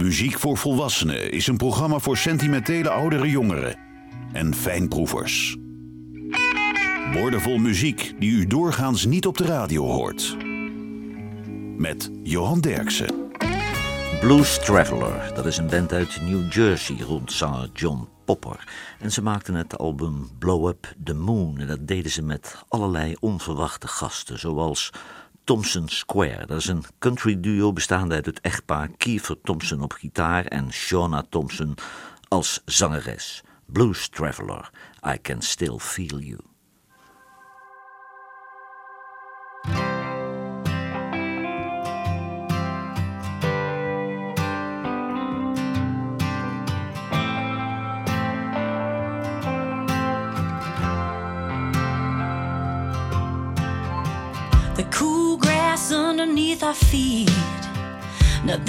Muziek voor Volwassenen is een programma voor sentimentele oudere jongeren en fijnproevers. Woordenvol muziek die u doorgaans niet op de radio hoort. Met Johan Derksen. Blues Traveler, dat is een band uit New Jersey rond zanger John Popper. En ze maakten het album Blow Up the Moon. En dat deden ze met allerlei onverwachte gasten, zoals Thompson Square. Dat is een country duo bestaande uit het echtpaar Kiefer Thompson op gitaar en Shauna Thompson als zangeres. Blues Traveler, I Can Still Feel You.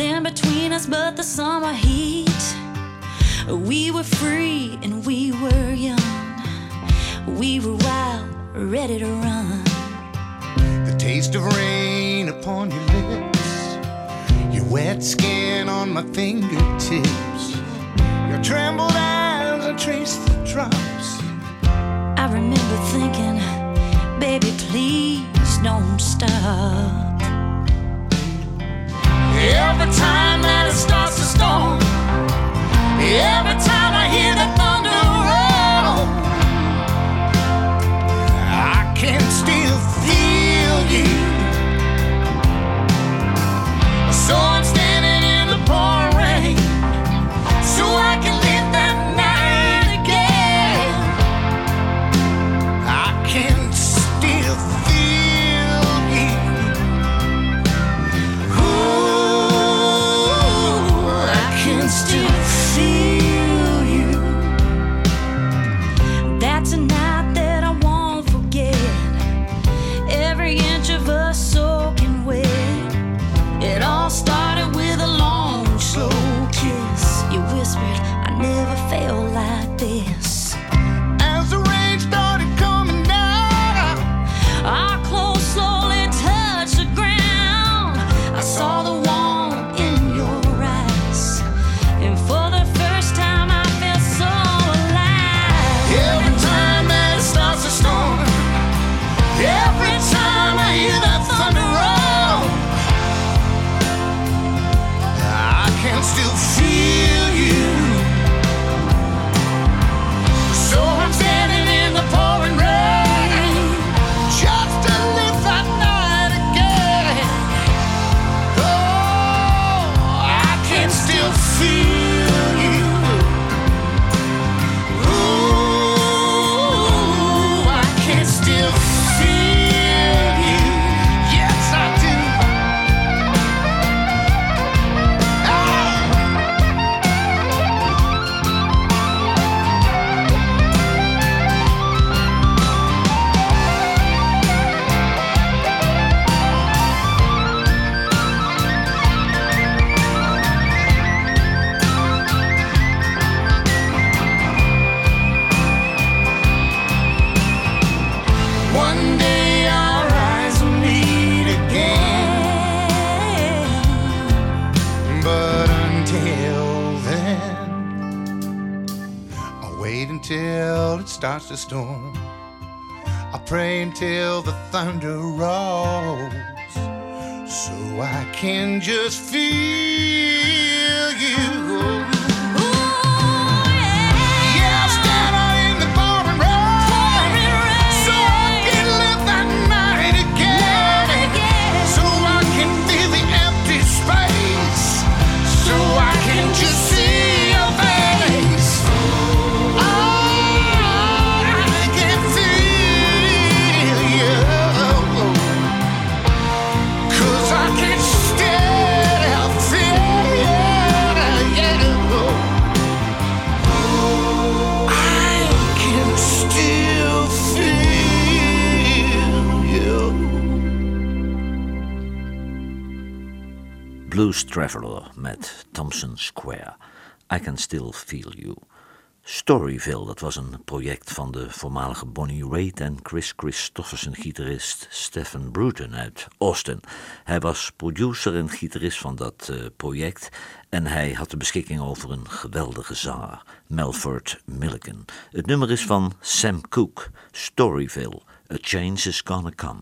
Nothing between us but the summer heat. We were free and we were young. We were wild, ready to run. The taste of rain upon your lips. Your wet skin on my fingertips. Your trembled eyes, I trace the drops. I remember thinking, baby, please don't stop. Every time that it starts to storm, every time I hear the starts to storm. I'll pray until the thunder rolls. So I can just feel Blues Traveler met Thompson Square. I Can Still Feel You. Storyville, dat was een project van de voormalige Bonnie Raitt en Chris Christofferson gitarist Stephen Bruton uit Austin. Hij was producer en gitarist van dat uh, project en hij had de beschikking over een geweldige zanger, Melford Milliken. Het nummer is van Sam Cooke, Storyville, A Change is Gonna Come.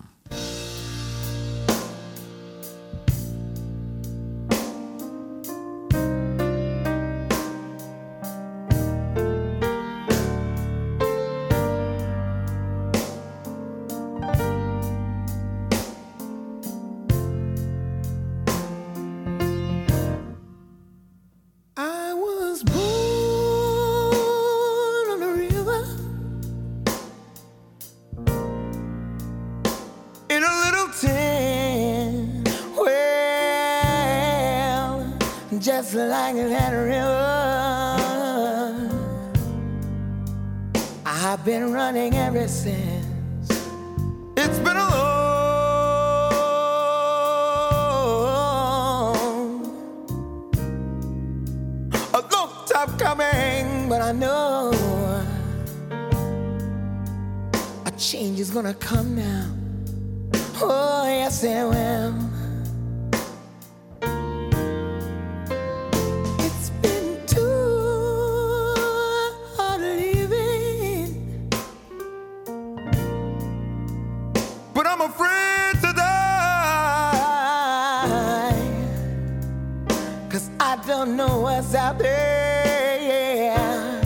Don't know what's out there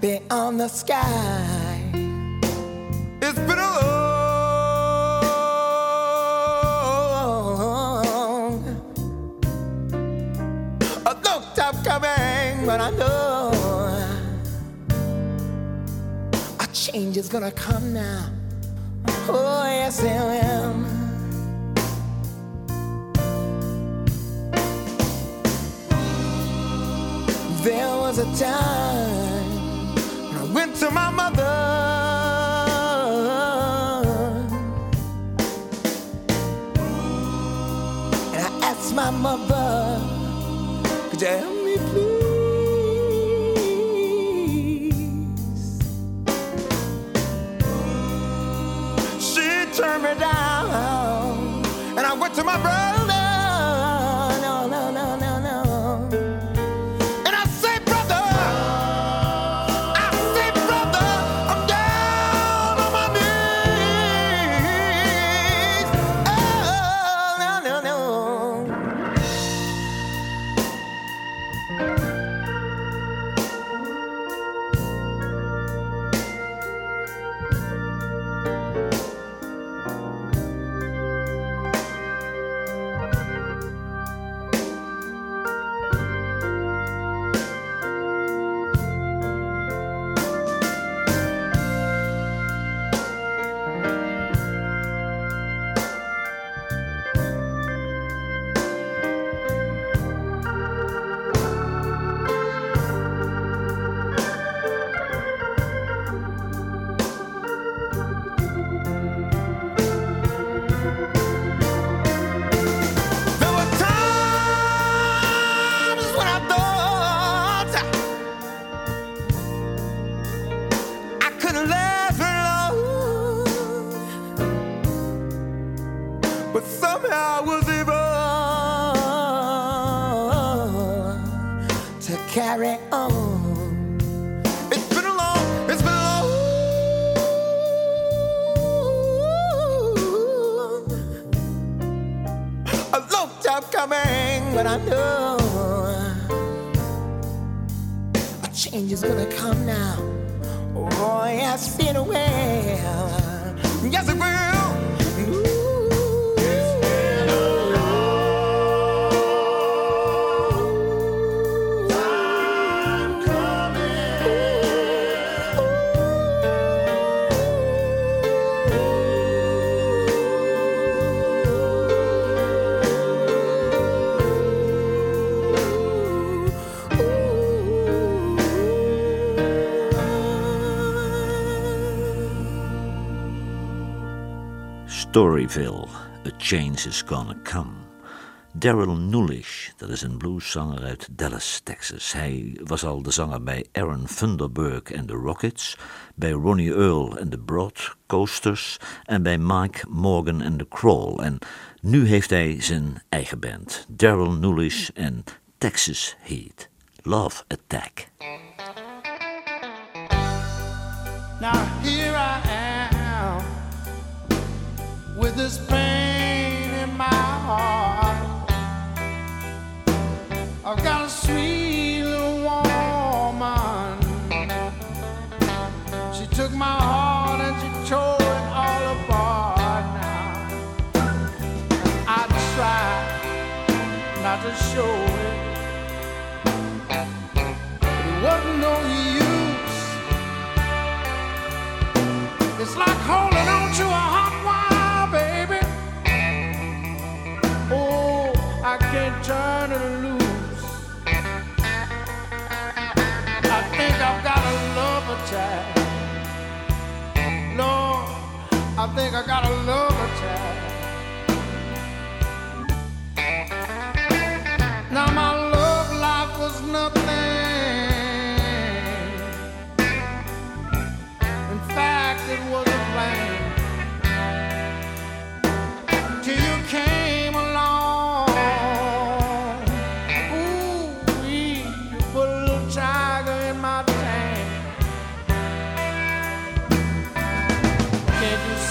beyond the sky. It's been a long, a long time coming, but I know a change is gonna come now. Oh, yes, it will. There was a time when I went to my mother. And I asked my mother, could you help me please? She turned me down. And I went to my brother. A change is Storyville, A Change is Gonna Come. Daryl Nulish, dat is een blueszanger uit Dallas, Texas. Hij was al de zanger bij Aaron Thunderberg en de Rockets, bij Ronnie Earl en de Broad Coasters en bij Mike Morgan en de Crawl. En nu heeft hij zijn eigen band, Daryl Nulish en Texas Heat. Love Attack. With this pain in my heart. I've got a sweet little woman. She took my heart and she tore it all apart. Now I tried not to show it, but it wasn't no use. Think I got a love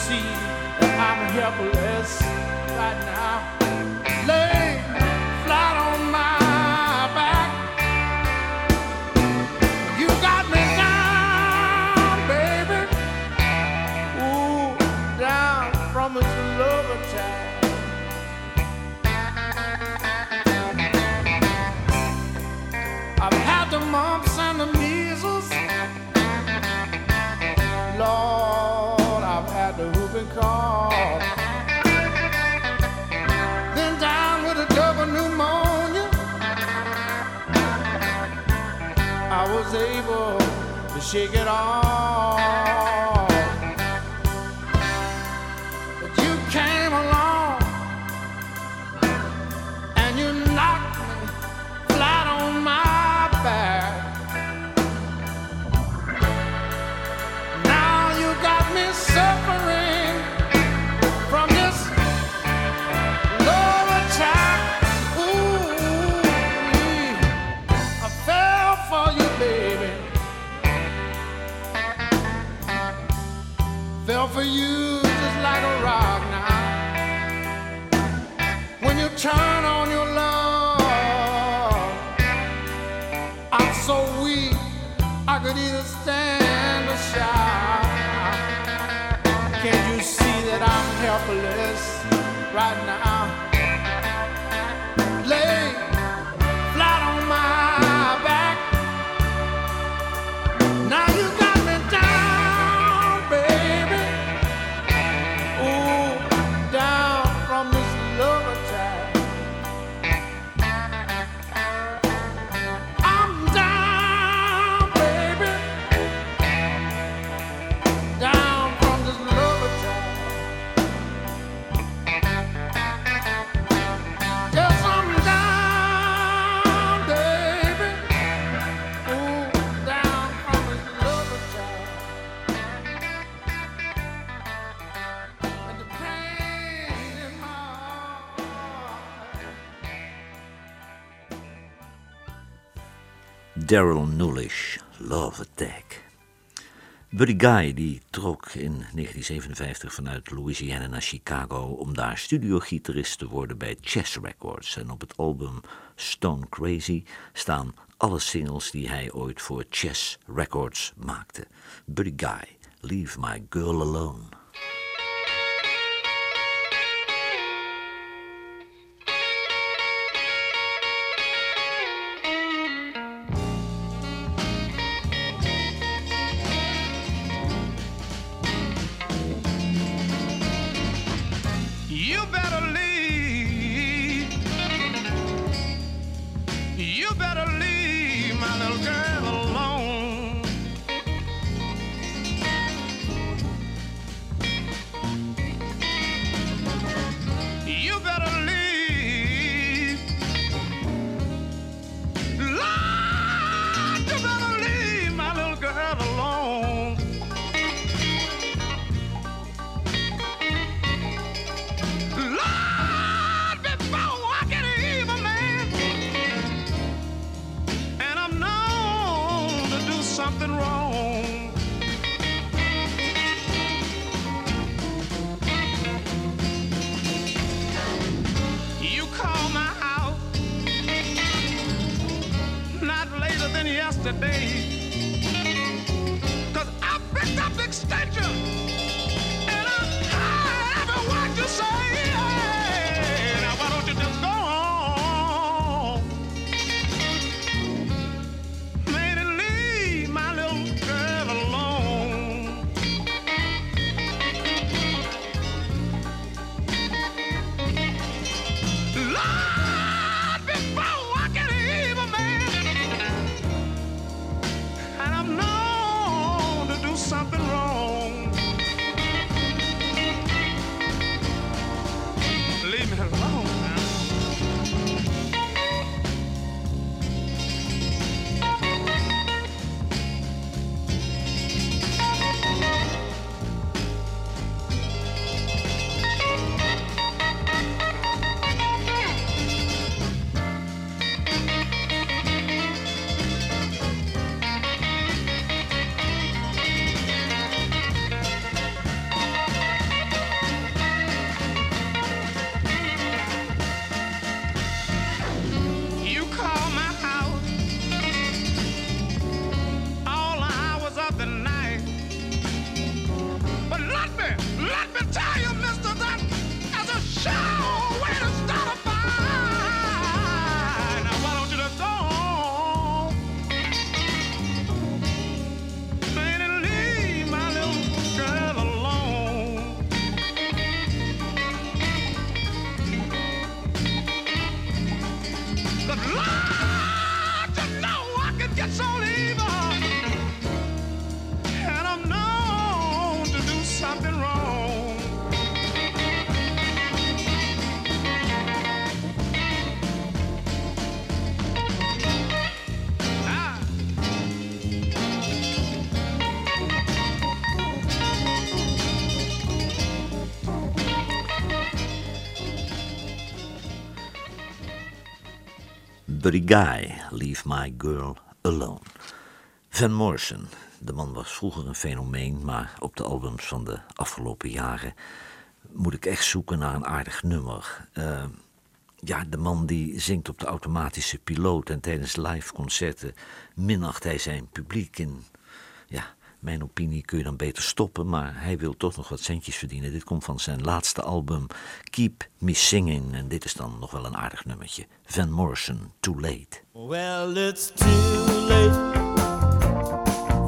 see that I'm helpless right now? Shake it off. Daryl Nulish, Love Attack. Buddy Guy die trok in 1957 vanuit Louisiana naar Chicago om daar studiogitarist te worden bij Chess Records. En op het album Stone Crazy staan alle singles die hij ooit voor Chess Records maakte. Buddy Guy, Leave My Girl Alone. Guy, Leave My Girl Alone. Van Morrison, de man was vroeger een fenomeen, maar op de albums van de afgelopen jaren moet ik echt zoeken naar een aardig nummer. Eh, ja, de man die zingt op de automatische piloot en tijdens live concerten minacht hij zijn publiek in mijn opinie kun je dan beter stoppen. Maar hij wil toch nog wat centjes verdienen. Dit komt van zijn laatste album Keep Me Singing. En dit is dan nog wel een aardig nummertje. Van Morrison, Too Late. Well, it's too late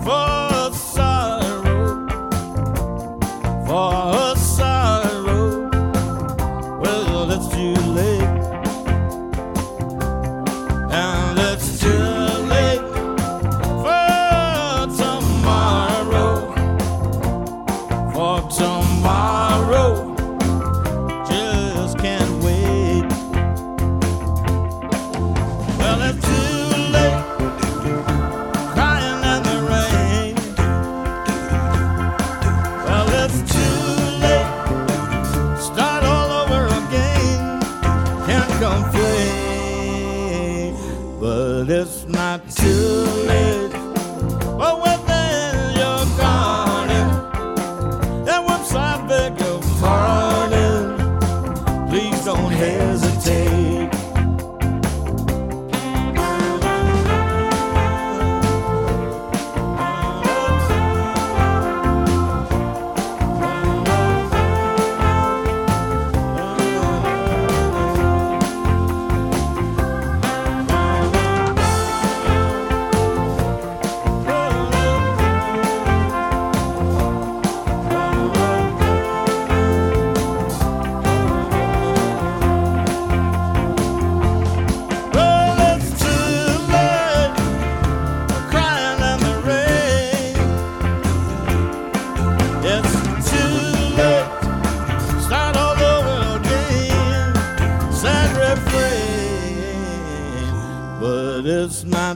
for my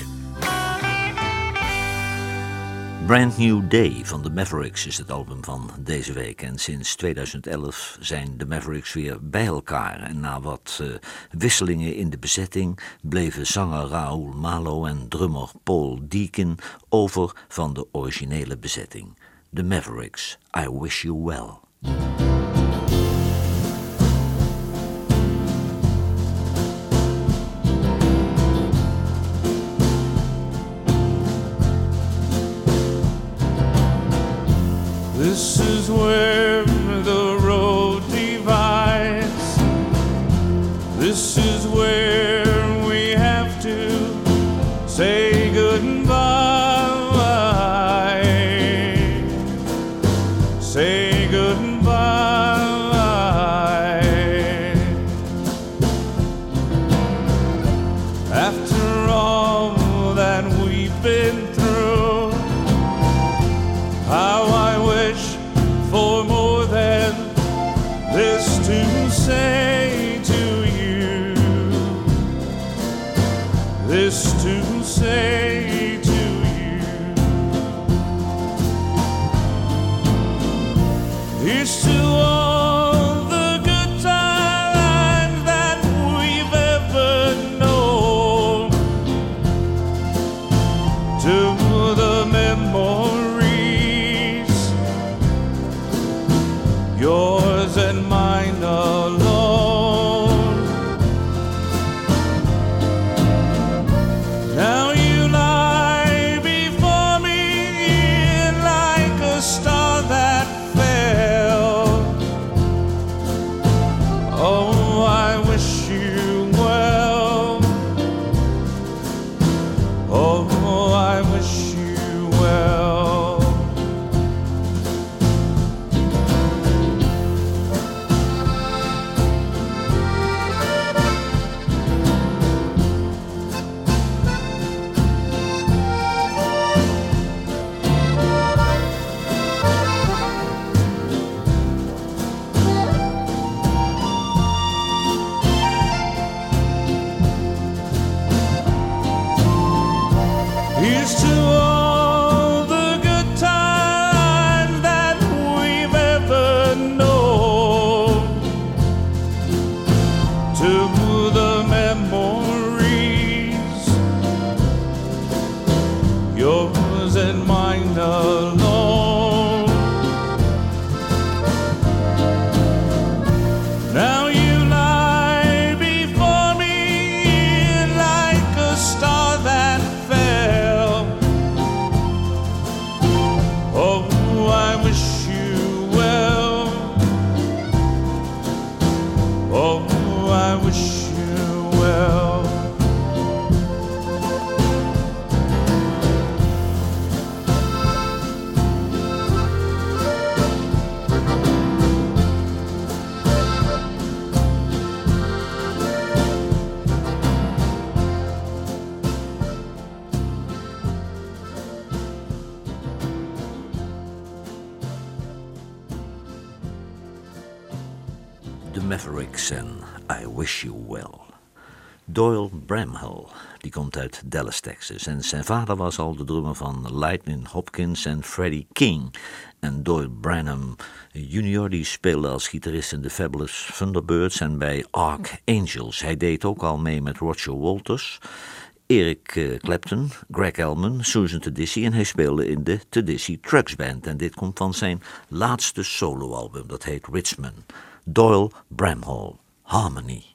Brand New Day van de Mavericks is het album van deze week. En sinds 2011 zijn de Mavericks weer bij elkaar. En na wat eh, wisselingen in de bezetting bleven zanger Raoul Malo en drummer Paul Deacon over van de originele bezetting. De Mavericks, I Wish You Well. Mavericks en I Wish You Well. Doyle Bramhall, die komt uit Dallas, Texas. En zijn vader was al de drummer van Lightning Hopkins en Freddie King. En Doyle Branham Jr. die speelde als gitarist in de Fabulous Thunderbirds en bij Archangels. Hij deed ook al mee met Roger Walters, Eric eh, Clapton, Greg Elman, Susan Tedeschi en hij speelde in de Tedeschi Trucks Band. En dit komt van zijn laatste soloalbum, dat heet Richmond. Doyle Bramhall, Harmony.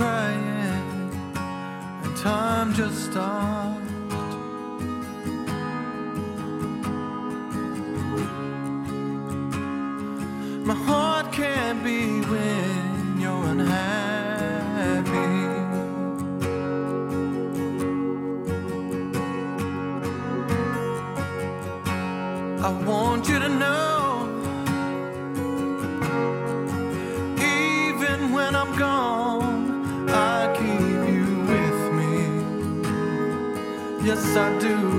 crying, and time just stops. I do.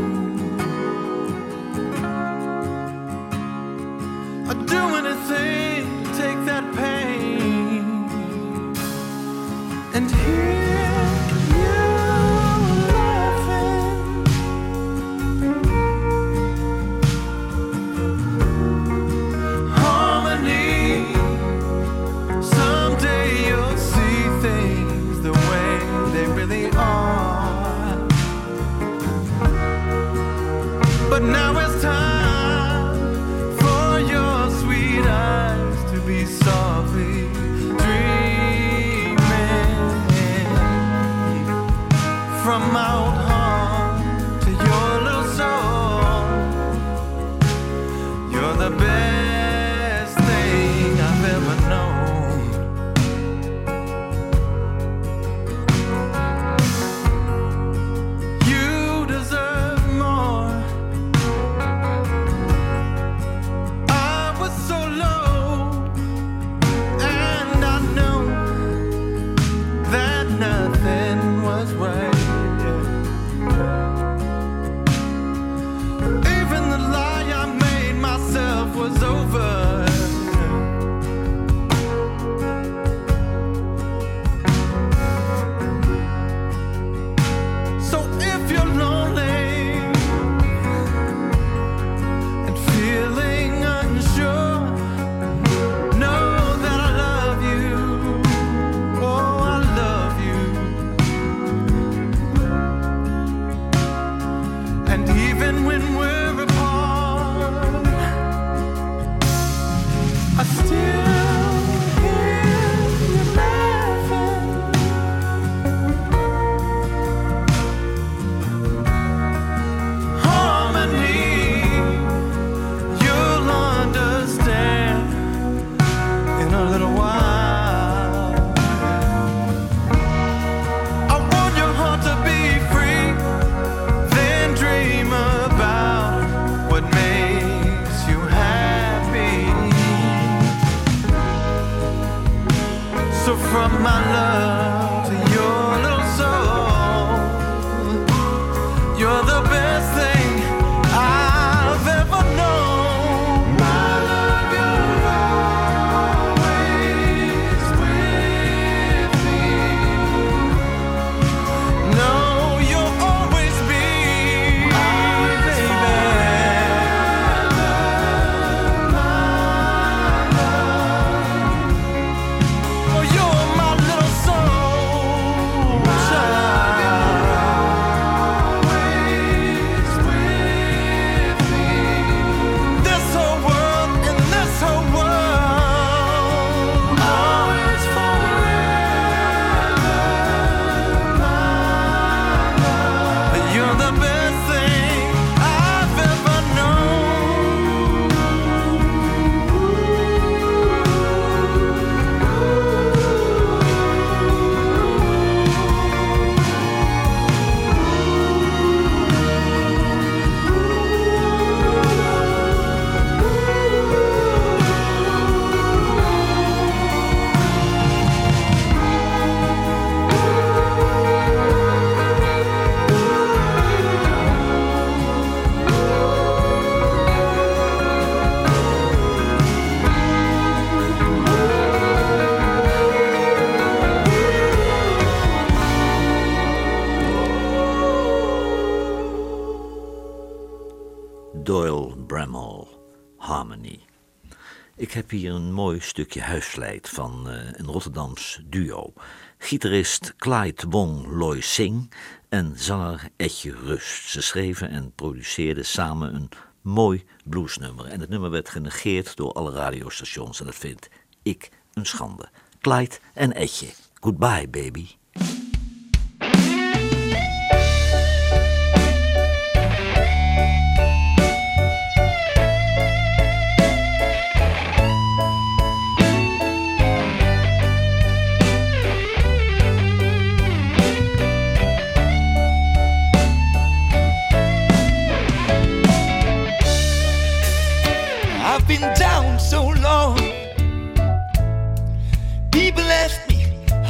stukje huisleid van eh, een Rotterdams duo. Gitarist Clyde Wong Loy Sing en zanger Etje Rust. Ze schreven en produceerden samen een mooi bluesnummer. En het nummer werd genegeerd door alle radiostations en dat vind ik een schande. Clyde en Etje, goodbye baby.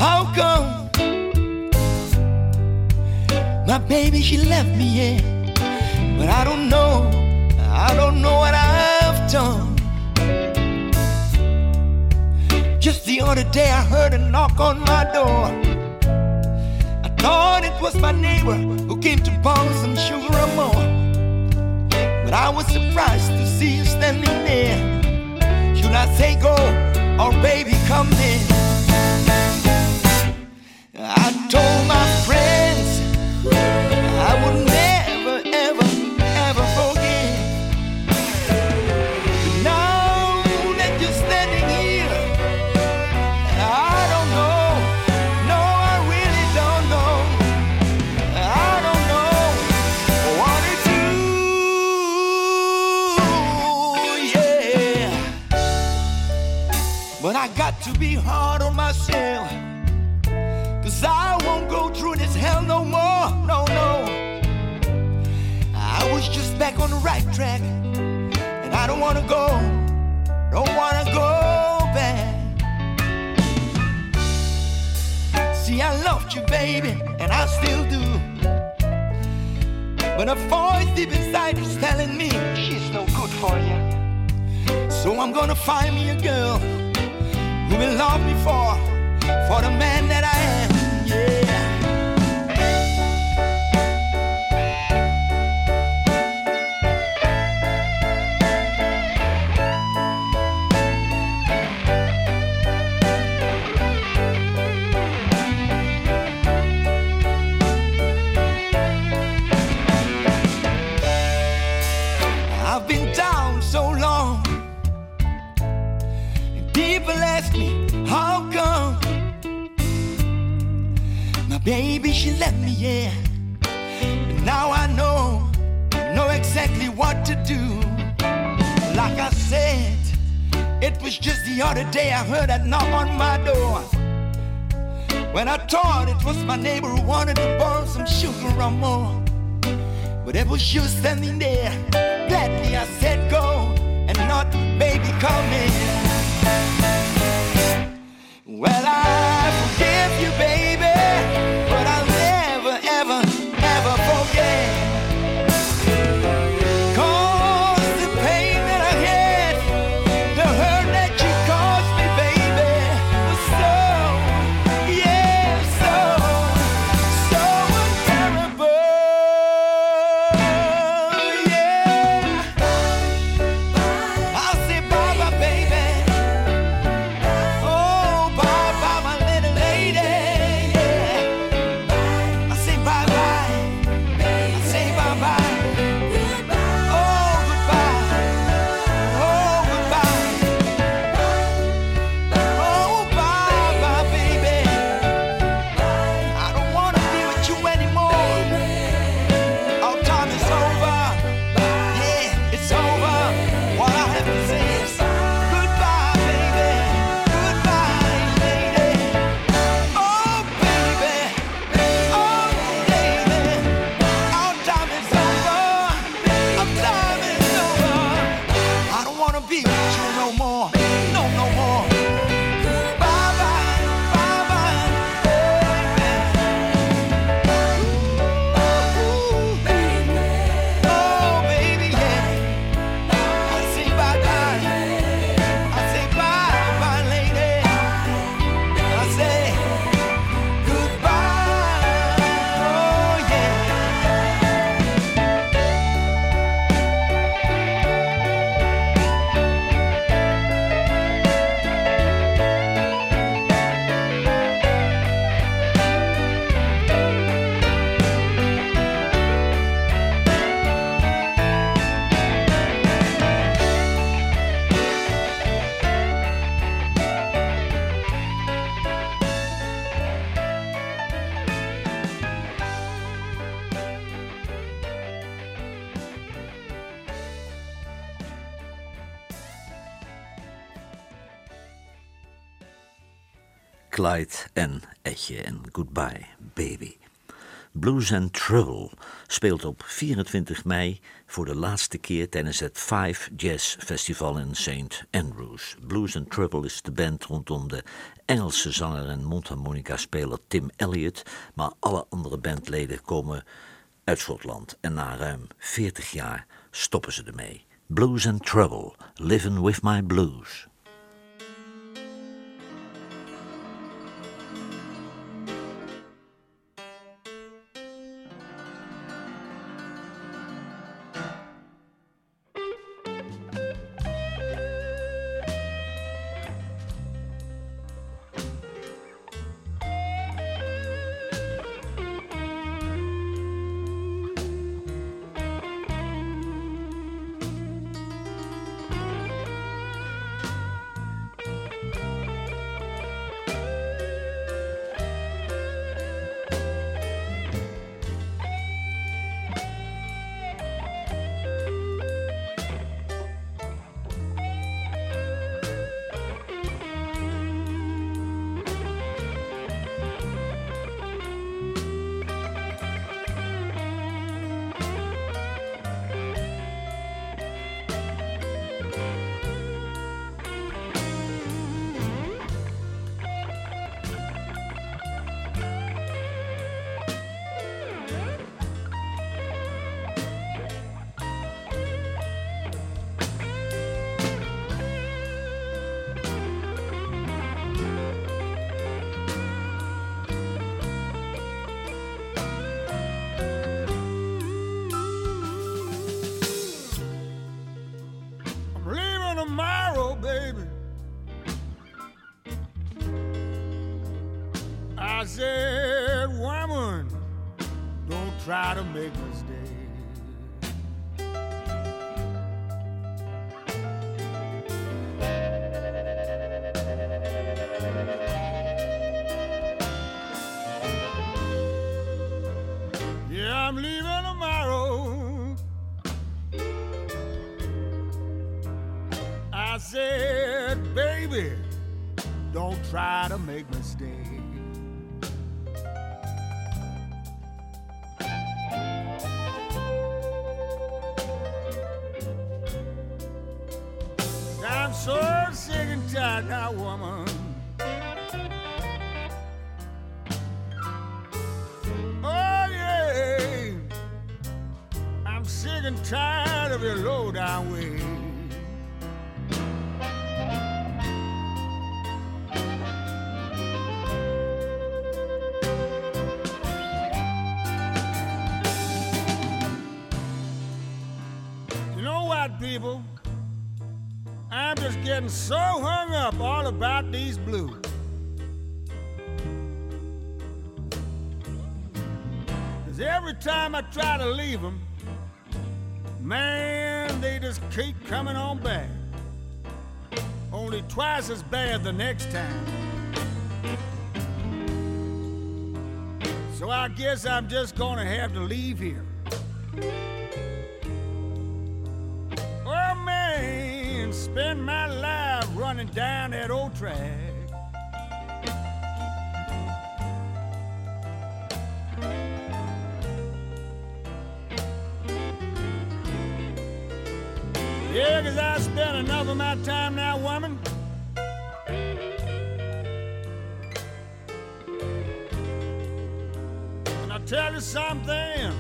How come my baby she left me? Yeah, but I don't know. I don't know what I've done. Just the other day I heard a knock on my door. I thought it was my neighbor who came to borrow some sugar or more. But I was surprised to see you standing there. Should I say go or baby come in? I told my friends I would never, ever, ever. But now that you're standing here, I don't know. No, I really don't know. I don't know what to do. Yeah. But I got to be hard on myself. Hell no more. No, no. I was just back on the right track. And I don't wanna go. Don't wanna go back. See, I loved you, baby, and I still do. But a voice deep inside is telling me she's no good for you. So I'm gonna find me a girl who will love me for, for the man that I am. She left me, yeah. But now I know, know exactly what to do. Like I said, it was just the other day I heard that knock on my door. When I thought it was my neighbor who wanted to borrow some sugar or more. But it was you standing there. Gladly I said go and not baby come in. Clyde en Etje en Goodbye Baby. Blues and Trouble speelt op 24 mei voor de laatste keer tijdens het Five Jazz Festival in St. Andrews. Blues and Trouble is de band rondom de Engelse zanger en mondharmonica-speler Tim Elliott, maar alle andere bandleden komen uit Schotland en na ruim 40 jaar stoppen ze ermee. Blues and Trouble, Living with My Blues. And tired of your low down way. You know what, people? I'm just getting so hung up all about these blues. Cause every time I try to leave them, man, they just keep coming on back. Only twice as bad the next time. So I guess I'm just gonna have to leave here. Oh man, spend my life running down that old track. Enough of my time now, woman. And I tell you something,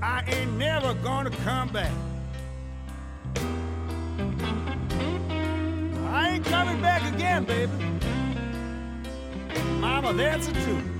I ain't never gonna come back. I ain't coming back again, baby. Mama, that's the truth.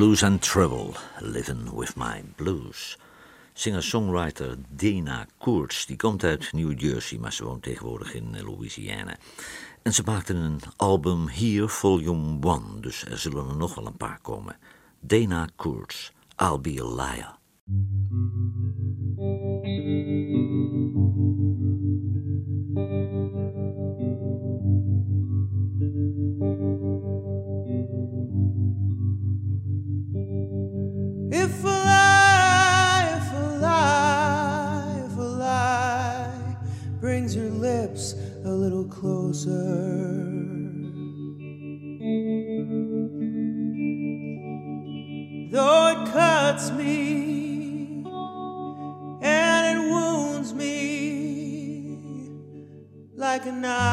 Blues and Trouble, Living with My Blues. Singer-songwriter Dana Koorts, die komt uit New Jersey, maar ze woont tegenwoordig in Louisiana. En ze maakte een album hier, volume 1, dus er zullen er nog wel een paar komen. Dana Koorts, I'll Be a Liar. closer. Though it cuts me and it wounds me like a knife.